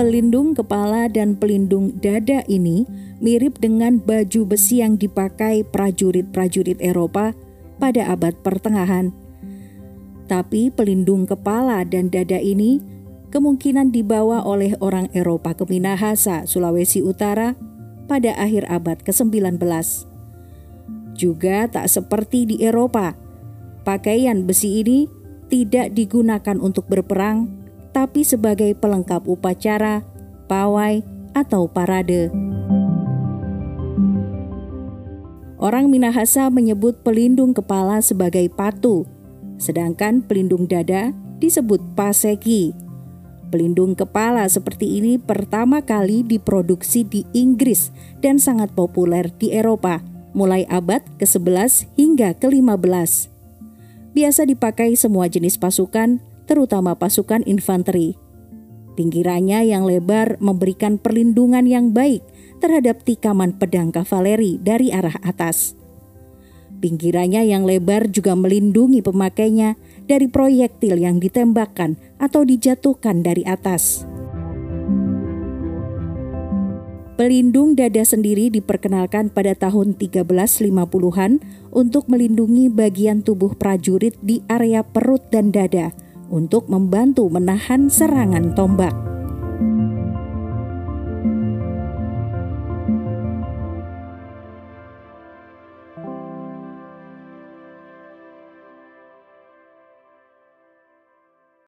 Pelindung kepala dan pelindung dada ini mirip dengan baju besi yang dipakai prajurit-prajurit Eropa pada abad pertengahan. Tapi pelindung kepala dan dada ini kemungkinan dibawa oleh orang Eropa ke Minahasa, Sulawesi Utara pada akhir abad ke-19. Juga tak seperti di Eropa, pakaian besi ini tidak digunakan untuk berperang tapi sebagai pelengkap upacara, pawai, atau parade. Orang Minahasa menyebut pelindung kepala sebagai patu, sedangkan pelindung dada disebut paseki. Pelindung kepala seperti ini pertama kali diproduksi di Inggris dan sangat populer di Eropa mulai abad ke-11 hingga ke-15. Biasa dipakai semua jenis pasukan terutama pasukan infanteri. Pinggirannya yang lebar memberikan perlindungan yang baik terhadap tikaman pedang kavaleri dari arah atas. Pinggirannya yang lebar juga melindungi pemakainya dari proyektil yang ditembakkan atau dijatuhkan dari atas. Pelindung dada sendiri diperkenalkan pada tahun 1350-an untuk melindungi bagian tubuh prajurit di area perut dan dada untuk membantu menahan serangan tombak.